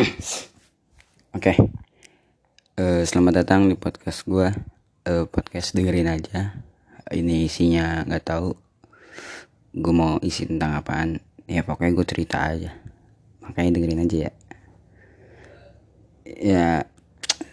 Oke, Eh, selamat datang di podcast gue. Eh, podcast dengerin aja. Ini isinya nggak tahu. Gue mau isi tentang apaan? Ya pokoknya gue cerita aja. Makanya dengerin aja ya. Ya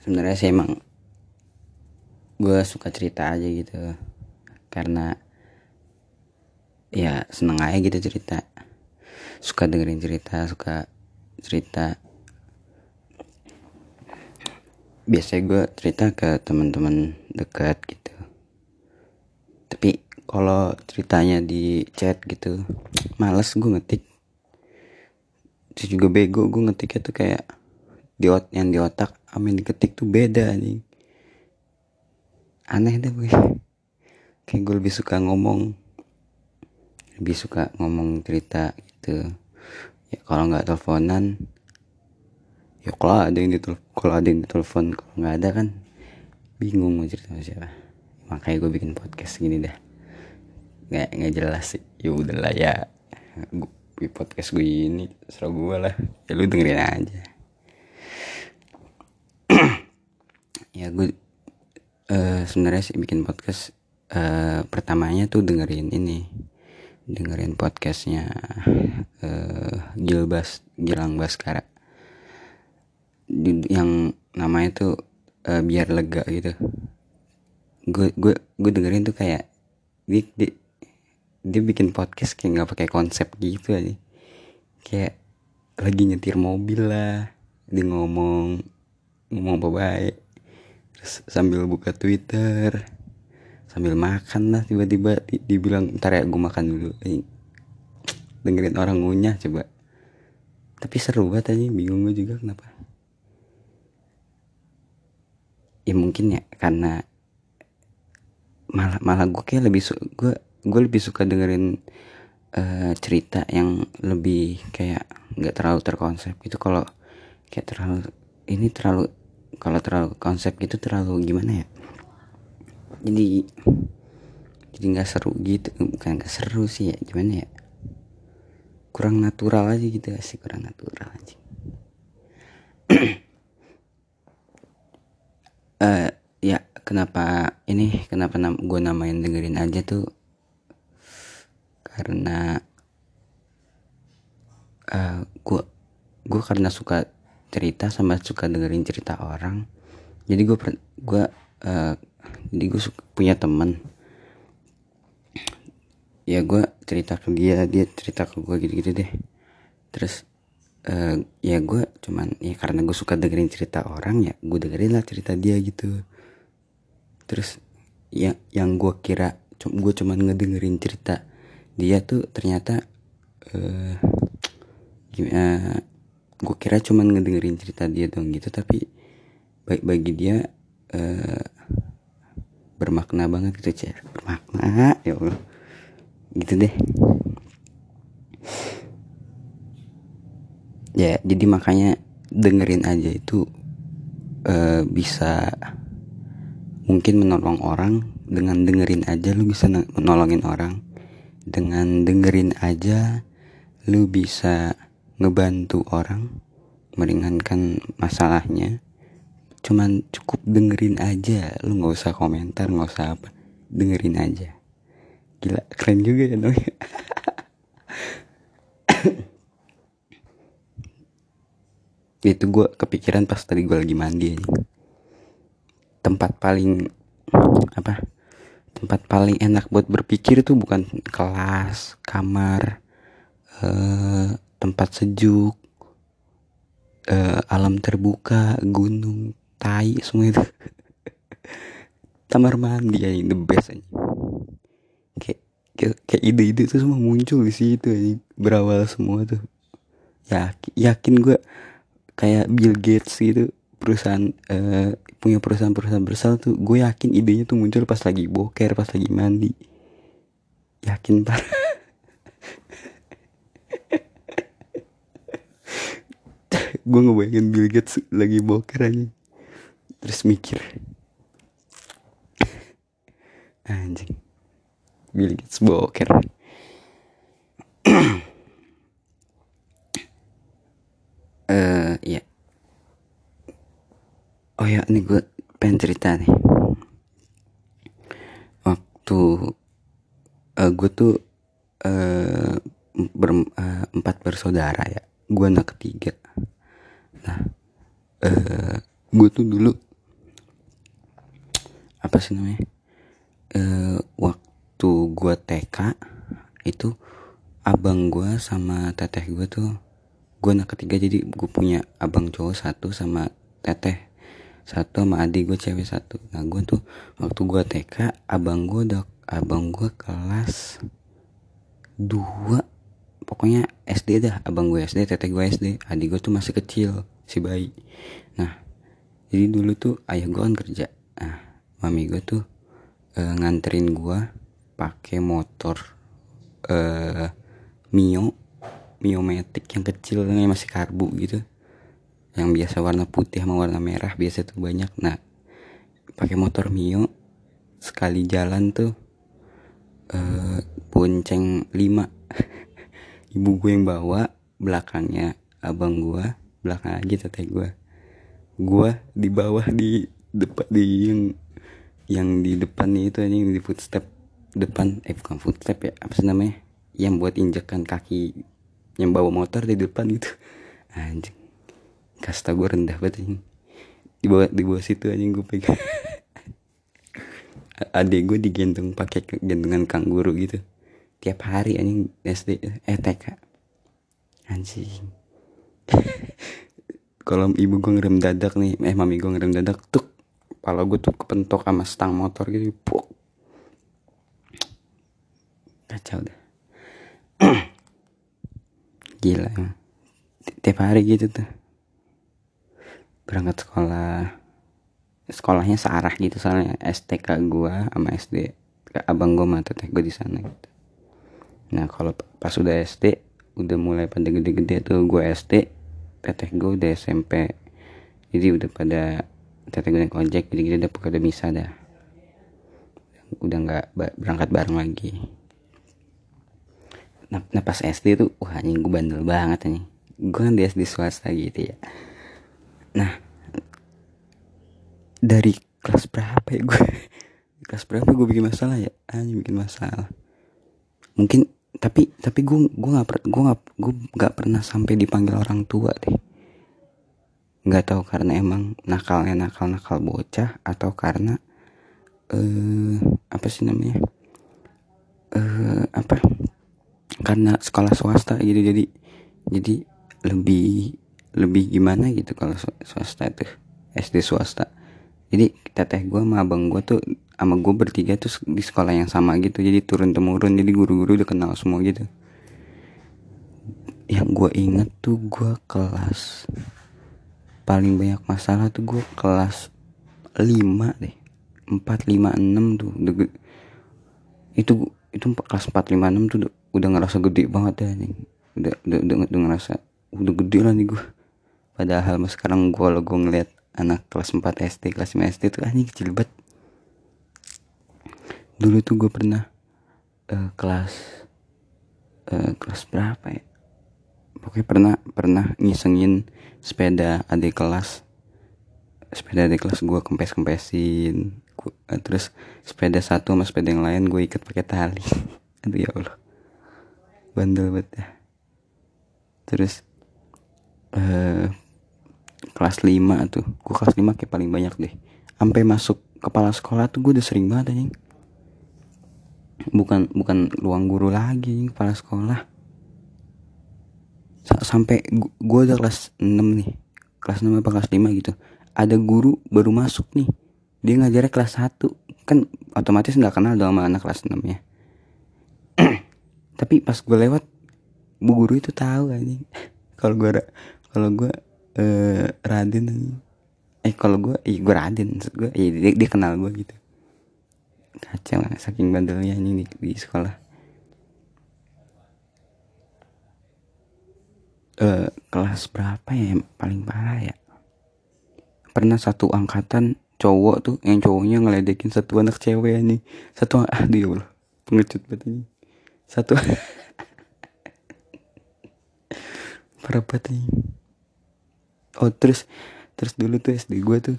sebenarnya sih emang gue suka cerita aja gitu. Karena ya seneng aja gitu cerita. Suka dengerin cerita, suka cerita biasanya gue cerita ke teman-teman dekat gitu. Tapi kalau ceritanya di chat gitu males gue ngetik. Terus juga bego gue ngetiknya tuh kayak di ot yang di otak amin diketik tuh beda nih aneh deh gue. Kayak gue lebih suka ngomong. Lebih suka ngomong cerita gitu. Ya kalau nggak teleponan ya kalau ada yang ditelepon kalau ada yang ditelepon kalau nggak ada kan bingung mau cerita sama siapa. Makanya gue bikin podcast gini dah. Nggak nggak jelas sih. Ya udahlah ya. Gue podcast gue ini serah gue lah. Ya lu dengerin aja. Ya gue uh, sebenarnya sih bikin podcast uh, pertamanya tuh dengerin ini. Dengerin podcastnya uh, Gilbas Gilang Baskara yang namanya tuh uh, biar lega gitu. Gue gue gue dengerin tuh kayak dia, dia, dia bikin podcast kayak nggak pakai konsep gitu aja. Kayak lagi nyetir mobil lah dia ngomong ngomong apa baik. Terus sambil buka twitter sambil makan lah tiba-tiba di, dibilang ntar ya gue makan dulu. Dengerin orang ngunyah coba. Tapi seru banget aja bingung gue juga kenapa ya mungkin ya karena malah malah gue kayak lebih gue gue lebih suka dengerin uh, cerita yang lebih kayak nggak terlalu terkonsep gitu. Kalau kayak terlalu ini terlalu kalau terlalu konsep gitu terlalu gimana ya? Jadi jadi nggak seru gitu bukan nggak seru sih ya gimana ya? Kurang natural aja gitu sih kurang natural aja uh, ya kenapa ini kenapa nam gue namain dengerin aja tuh? Karena uh, gue gue karena suka cerita sama suka dengerin cerita orang. Jadi gue gue uh, jadi gue punya temen. Ya gue cerita ke dia dia cerita ke gue gitu-gitu deh. Terus uh, ya gue cuman ya karena gue suka dengerin cerita orang ya gue dengerin lah cerita dia gitu. Terus ya yang gue kira gue cuman ngedengerin cerita dia tuh ternyata uh, gimana gue kira cuman ngedengerin cerita dia dong gitu tapi baik bagi dia uh, bermakna banget gitu cer. Bermakna ya allah. Gitu deh ya jadi makanya dengerin aja itu uh, bisa mungkin menolong orang dengan dengerin aja lu bisa menolongin orang. Dengan dengerin aja lu bisa ngebantu orang meringankan masalahnya. Cuman cukup dengerin aja lu nggak usah komentar nggak usah apa dengerin aja. Gila keren juga ya dong itu gue kepikiran pas tadi gue lagi mandi. Aja. tempat paling apa tempat paling enak buat berpikir itu bukan kelas kamar eh, tempat sejuk eh, alam terbuka gunung tai semua itu. Kamar mandi aja the best aja. Kayak kayak ide-ide itu semua muncul di situ berawal semua tuh. Yakin yakin gue kayak Bill Gates gitu perusahaan uh, punya perusahaan-perusahaan besar tuh gue yakin idenya tuh muncul pas lagi boker pas lagi mandi. Yakin pak? Gue ngebayangin Bill Gates lagi boker aja. Terus mikir. Anjing. Bill Gates boker uh, ya oh ya ini gue pengen cerita nih. Waktu uh, gue tuh uh, uh, empat bersaudara ya. Gue anak ketiga. Nah uh, gue tuh dulu apa sih namanya uh, waktu gue TK itu abang gue sama teteh gue tuh gue anak ketiga jadi gue punya abang cowok satu sama teteh satu sama adik gue cewek satu. Nah gue tuh waktu gue TK abang gue udah abang gue kelas dua. Pokoknya SD dah abang gue SD teteh gue SD adik gue tuh masih kecil si bayi. Nah jadi dulu tuh ayah gue kan kerja. Nah mami gue tuh e, nganterin gue pakai motor eh Mio Mio Matic yang kecil yang masih karbu gitu. Yang biasa warna putih sama warna merah biasa tuh banyak. Nah pakai motor Mio sekali jalan tuh uh, bonceng 5 ibu gue yang bawa belakangnya abang gue belakang aja teteh gue gue di bawah di depan di yang yang di depan itu yang di footstep depan. Eh bukan footstep ya apa sih namanya? Yang buat injekan kaki yang bawa motor di depan gitu. Anjing. Kasta gue rendah banget ini di bawah di bawah situ anjing gue pegang. Adek gue digendong pakai gendongan kangguru gitu. Tiap hari anjing SD eh TK anjing. Kalau ibu gue ngerem dadak nih eh mami gue ngerem dadak tuh kalau gue tuh kepentok sama stang motor gitu puk. Kacau deh gila. Tiap hari gitu tuh. Berangkat sekolah. Sekolahnya searah gitu soalnya STK gua sama SD abang gua sama teteh gua di sana gitu. Nah kalau pas udah SD udah mulai pada gede-gede tuh gua SD teteh gua udah SMP jadi udah pada teteh gue naik ojek jadi kita udah pada bisa dah. Udah nggak berangkat bareng lagi nah, pas SD tuh wah anjing gue bandel banget nih gue kan di SD swasta gitu ya. Nah dari kelas berapa ya gue kelas berapa gue bikin masalah ya? Anjing bikin masalah. Mungkin tapi tapi gue gue nggak gue nggak gue nggak pernah sampai dipanggil orang tua deh. Nggak tahu karena emang nakalnya nakal nakal bocah atau karena eh uh, apa sih namanya? Eh uh, apa karena sekolah swasta gitu jadi jadi lebih lebih gimana gitu kalau swasta itu SD swasta. Jadi teteh gue sama abang gue tuh sama gue bertiga tuh di sekolah yang sama gitu jadi turun temurun jadi guru-guru udah kenal semua gitu. Yang gue inget tuh gue kelas paling banyak masalah tuh gue kelas 5 deh 4 5 6 tuh itu itu kelas 4 5 6 tuh udah ngerasa gede banget ya nih udah udah udah, udah ngerasa udah gede lah nih gue padahal mas sekarang gue lo gue ngeliat anak kelas 4 SD kelas 5 SD tuh anjing kecil banget. Dulu tuh gue pernah uh, kelas uh, kelas berapa ya? Pokoknya pernah pernah ngisengin sepeda adik kelas. Sepeda adik kelas gue kempes kempesin uh, terus sepeda satu sama sepeda yang lain gue ikat pakai tali. Aduh ya allah bandel banget ya. Terus uh, kelas 5 tuh. Gue kelas 5 kayak paling banyak deh. Sampai masuk kepala sekolah tuh gue udah sering banget anjing. Bukan bukan ruang guru lagi kepala sekolah. Sampai gue udah kelas 6 nih. Kelas 6 apa kelas 5 gitu. Ada guru baru masuk nih. Dia ngajarnya kelas 1 kan otomatis nggak kenal dong sama anak kelas 6 ya tapi pas gue lewat bu guru itu tahu anjing. Kalau gue kalau gue uh, Raden eh kalau gue eh gue Raden gue eh, dia, dia kenal gue gitu. Kacau lah saking bandelnya ini di, di sekolah. Uh, kelas berapa ya yang paling parah ya? Pernah satu angkatan cowok tuh yang cowoknya ngeledekin satu anak cewek nih satu ah dia pengecut banget ini satu. Banget ini. Oh terus terus dulu tuh SD gue tuh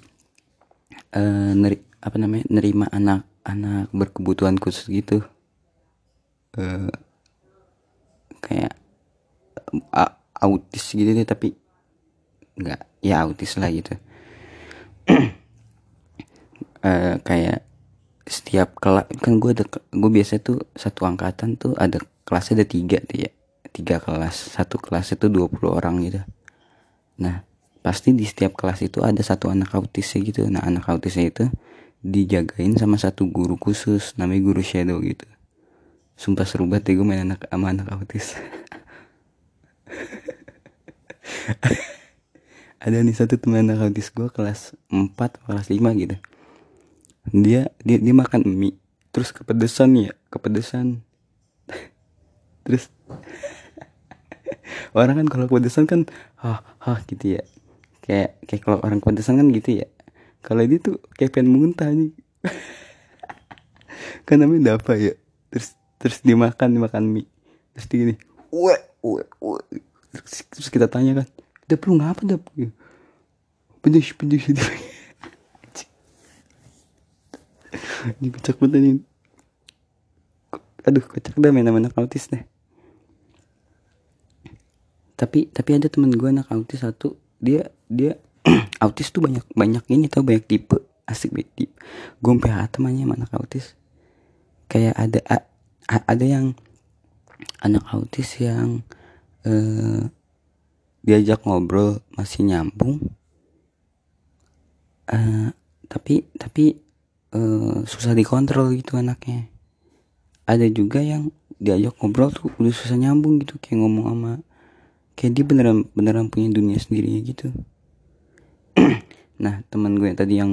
uh, neri apa namanya nerima anak-anak berkebutuhan khusus gitu. Uh, kayak uh, autis gitu deh tapi nggak ya autis lah gitu. Uh, kayak setiap kelas kan gue ada gue biasa tuh satu angkatan tuh ada kelasnya ada tiga tuh ya. Tiga kelas satu kelas itu 20 orang gitu. Nah pasti di setiap kelas itu ada satu anak autisnya gitu. Nah anak autisnya itu dijagain sama satu guru khusus namanya guru shadow gitu. Sumpah seru banget ya gue main anak sama anak autis. Ada nih satu teman anak autis gue kelas 4 kelas 5 gitu dia dia dia makan mie. Terus kepedesan ya kepedesan. Terus orang kan kalau kepedesan kan hah hah gitu ya. Kayak kayak kalau orang kepedesan kan gitu ya. Kalau dia tuh kayak pengen muntah nih. Kan namanya apa ya. Terus terus dimakan dimakan mie. Terus dia gini wah terus kita tanya kan udah perlu ngapa dah pedes pedes gitu ini kocak banget nih aduh kocak dah main anak autis deh. Tapi tapi ada temen gue anak autis satu. Dia dia autis tuh banyak banyak ini tau banyak tipe. Asik banget tipe gue PH temannya anak autis. Kayak ada a, a, ada yang anak autis yang eh, diajak ngobrol masih nyambung. Uh, tapi tapi uh, susah dikontrol gitu anaknya. Ada juga yang diajak ngobrol tuh udah susah nyambung gitu kayak ngomong sama kayak dia beneran beneran punya dunia sendiri gitu. Nah teman gue yang tadi yang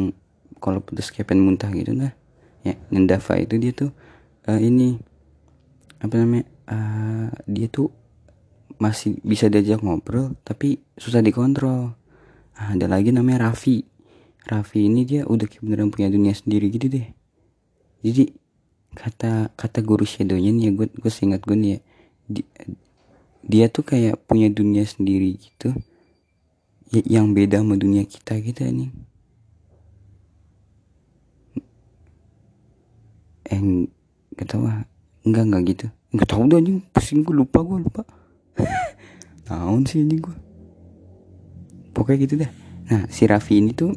kalau putus pengen muntah gitu nah ya Nendafa itu dia tuh uh, ini apa namanya uh, dia tuh masih bisa diajak ngobrol tapi susah dikontrol. Nah, ada lagi namanya Raffi Raffi ini dia udah kayak beneran punya dunia sendiri gitu deh. Jadi kata kata guru shadownya nih ya gue gue seingat gue nih ya di, dia tuh kayak punya dunia sendiri gitu ya, yang beda sama dunia kita gitu nih eh gak tau ah. Enggak enggak gitu. Enggak tahu deh anjing pusing gue lupa gue lupa. Tahun sih ini gue pokoknya gitu deh. Nah si Raffi ini tuh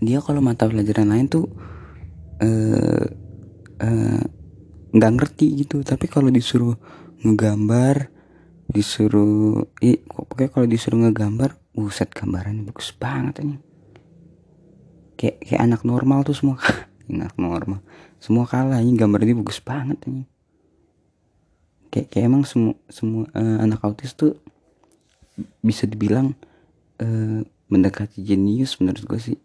dia kalau mata pelajaran lain tuh eh uh, nggak ngerti gitu. Tapi kalau disuruh ngegambar disuruh i pokoknya kalau disuruh ngegambar buset gambarannya bagus banget ini. Kayak kayak anak normal tuh semua. Anak normal. Semua kalah ini gambarnya bagus banget ini. Kayak kayak emang semua semua uh, anak autis tuh bisa dibilang uh, mendekati jenius menurut gue sih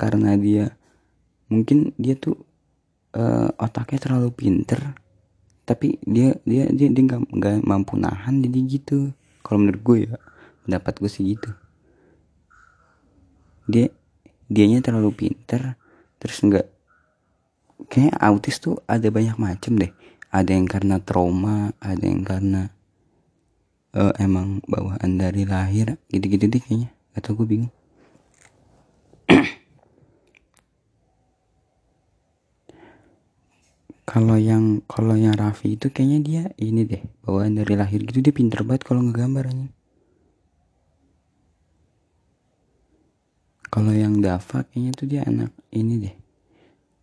karena dia mungkin dia tuh uh, otaknya terlalu pinter tapi dia dia dia dia nggak nggak mampu nahan jadi gitu. Kalau menurut gue ya pendapat gue sih gitu. Dia dianya terlalu pinter terus nggak kayak autis tuh ada banyak macam deh. Ada yang karena trauma ada yang karena uh, emang bawaan dari lahir gitu-gitu deh kayaknya. Atau gue bingung kalau yang kalau yang Raffi itu kayaknya dia ini deh bawaan dari lahir gitu dia pinter banget kalau ngegambarnya kalau yang Dava kayaknya tuh dia anak ini deh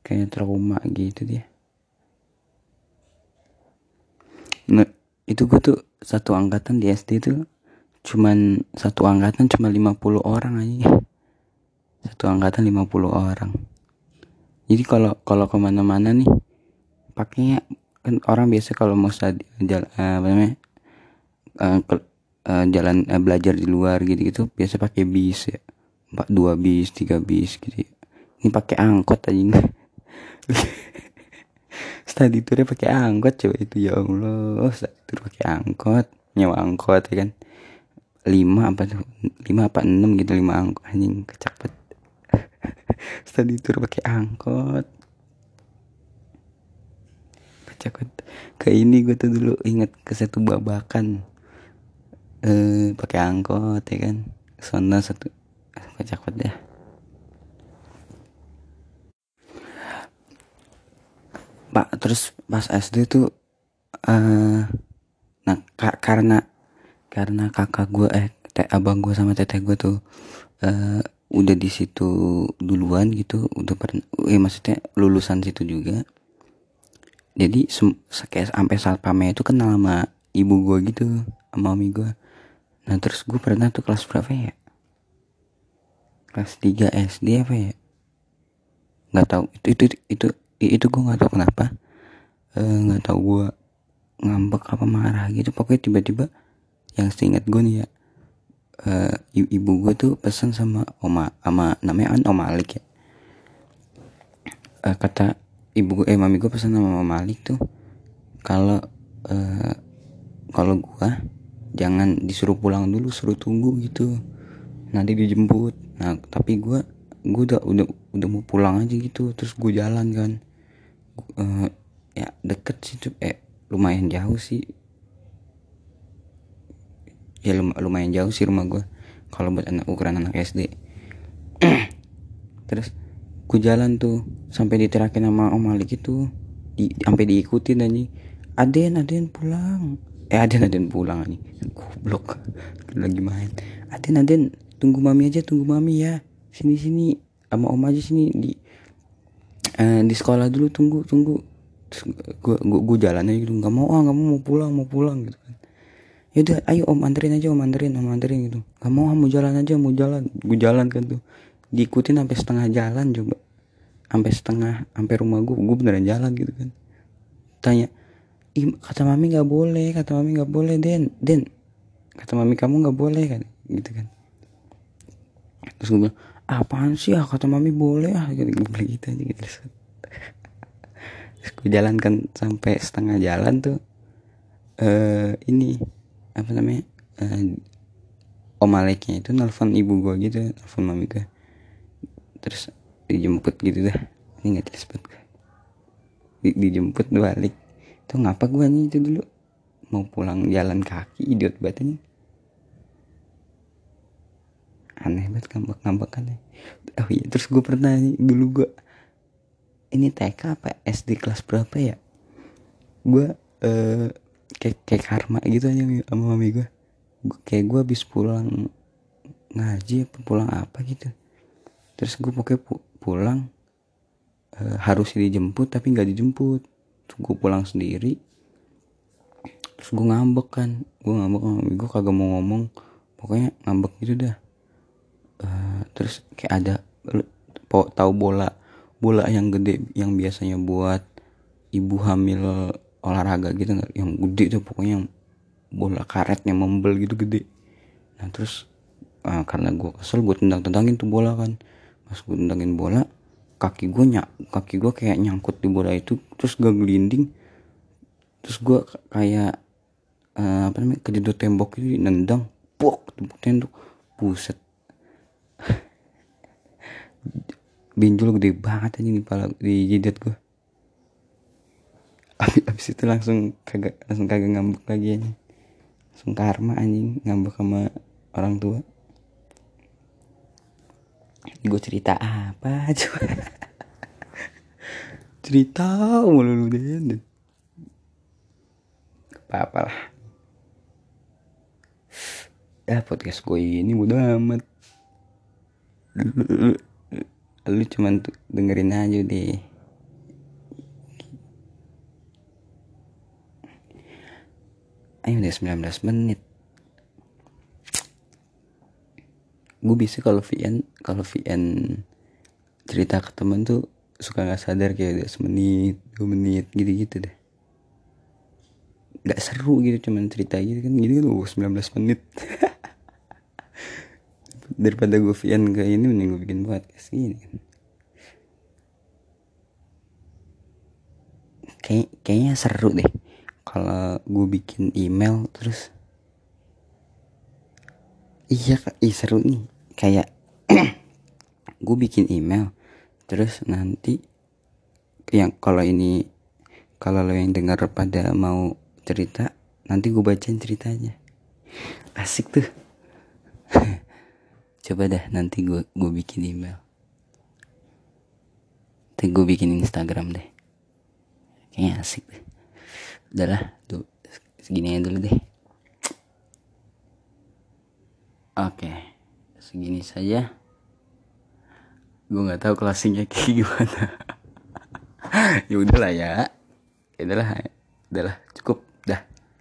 kayak trauma gitu dia. Nah, itu gue tuh satu angkatan di SD tuh cuman satu angkatan cuma 50 orang aja satu angkatan 50 orang. Jadi kalau kalau ke mana-mana nih pakainya kan orang biasa kalau mau jalan uh, apa namanya uh, ke, uh, jalan uh, belajar di luar gitu gitu biasa pakai bis ya. Empat dua bis tiga bis gitu ya. ini pakai angkot aja. Study tournya pakai angkot coba itu ya allah. Study tour pakai angkot nyawa angkot ya kan. Lima apa lima apa enam gitu lima angkot. Anjing kecapet. Study tour pakai angkot cakut ke ini gue tuh dulu inget ke satu babakan eh pakai angkot ya kan? Sana satu kocak dah pak terus pas SD tuh uh, nah ka karena karena kakak gue eh te abang gue sama teteh gue tuh uh, udah di situ duluan gitu udah pernah eh maksudnya lulusan situ juga jadi sampai saat pame itu kenal sama ibu gue gitu sama mami gue nah terus gue pernah tuh kelas berapa ya? Kelas 3 SD apa ya? Nggak tahu. Itu itu itu itu gue nggak tahu kenapa. Eh, nggak e, tahu gue ngambek apa marah gitu. Pokoknya tiba-tiba yang seingat gue nih ya e, ibu gue tuh pesan sama oma ama namanya an om Malik ya. E, kata ibu eh mami gue pesan sama om Malik tuh kalau e, kalau gue jangan disuruh pulang dulu suruh tunggu gitu. Nanti dijemput. Nah tapi gue gue udah udah udah mau pulang aja gitu terus gue jalan kan. Uh, ya deket sih tuh eh lumayan jauh sih. Ya lumayan jauh sih rumah gue kalau buat anak ukuran anak SD terus gue jalan tuh sampai diterakin sama Om Malik itu di, sampai diikutin aja Aden Aden pulang. Eh Aden Aden pulang nih goblok. Lagi main. Aden Aden tunggu mami aja tunggu mami ya. Sini sini. Sama om aja sini. Di eh, di sekolah dulu tunggu tunggu. Gue gue gue jalan aja gitu. Nggak mau ah nggak mau mau pulang mau pulang gitu kan. Ya udah ayo om anterin aja om anterin om anterin gitu. Nggak mau ah mau jalan aja mau jalan. Gue jalan kan tuh diikutin sampai setengah jalan coba. Sampai setengah sampai rumah gue gue beneran jalan gitu kan. Tanya kata mami nggak boleh kata mami nggak boleh den den kata mami kamu nggak boleh kan gitu kan. Terus gue bilang apaan sih ah kata mami boleh ah gitu gue bilang gitu aja gitu. Terus gue jalankan sampai setengah jalan tuh eh uh, ini apa namanya uh, om Aleknya itu nelfon ibu gue gitu nelfon mami gue terus dijemput gitu dah. Ini nggak jelas banget Di, dijemput balik. Tuh ngapa gue nih itu dulu? Mau pulang jalan kaki idiot banget aneh banget ngambek-ngambek kan oh iya terus gue pernah nih dulu gue ini TK apa SD kelas berapa ya? Gue uh, kayak kayak karma gitu aja sama mami gue kayak gue habis pulang ngaji apa pulang apa gitu terus gue pokoknya pu pulang uh, harus dijemput tapi nggak dijemput. Terus gue pulang sendiri. Terus gue ngambek kan gue ngambek gue kagak mau ngomong. Pokoknya ngambek gitu dah. Uh, terus kayak ada tahu bola bola yang gede yang biasanya buat ibu hamil olahraga gitu yang gede tuh pokoknya yang bola karetnya membel gitu gede. Nah terus uh, karena gue kesel gue tendang tendangin tuh bola kan pas gue tendangin bola kaki gue nyak kaki gue kayak nyangkut di bola itu terus gue gelinding. Terus gue kayak uh, apa namanya kejedot tembok itu nendang pok tembok tembok buset. Benjol gede banget aja di pala di jidat gue abis, abis itu langsung kagak langsung kagak ngambek lagi aja langsung karma anjing ngambek sama orang tua gue cerita apa coba? Cerita mulu lu deh apa apa lah. Ya podcast gue ini udah amat. Lu cuman dengerin aja deh. Ayo udah 19 menit gue bisa kalau VN kalau VN cerita ke temen tuh suka nggak sadar kayak udah semenit dua menit gitu gitu deh. Nggak seru gitu cuman cerita gitu kan gitu kan oh, 19 menit. Daripada gue VN ke ini mending gue bikin podcast ini kan. Kay kayaknya seru deh kalau gue bikin email terus. Iya ih seru nih kayak gue bikin email terus nanti yang kalau ini kalau lo yang dengar pada mau cerita nanti gue bacain ceritanya. Asik tuh. Coba dah nanti gue gue bikin email. Nanti gue bikin Instagram deh. Kayaknya asik deh. Udahlah tuh segini aja dulu deh. Oke segini saja. Gue nggak tahu closingnya kayak gimana. Ya udahlah ya. Ya udahlah udahlah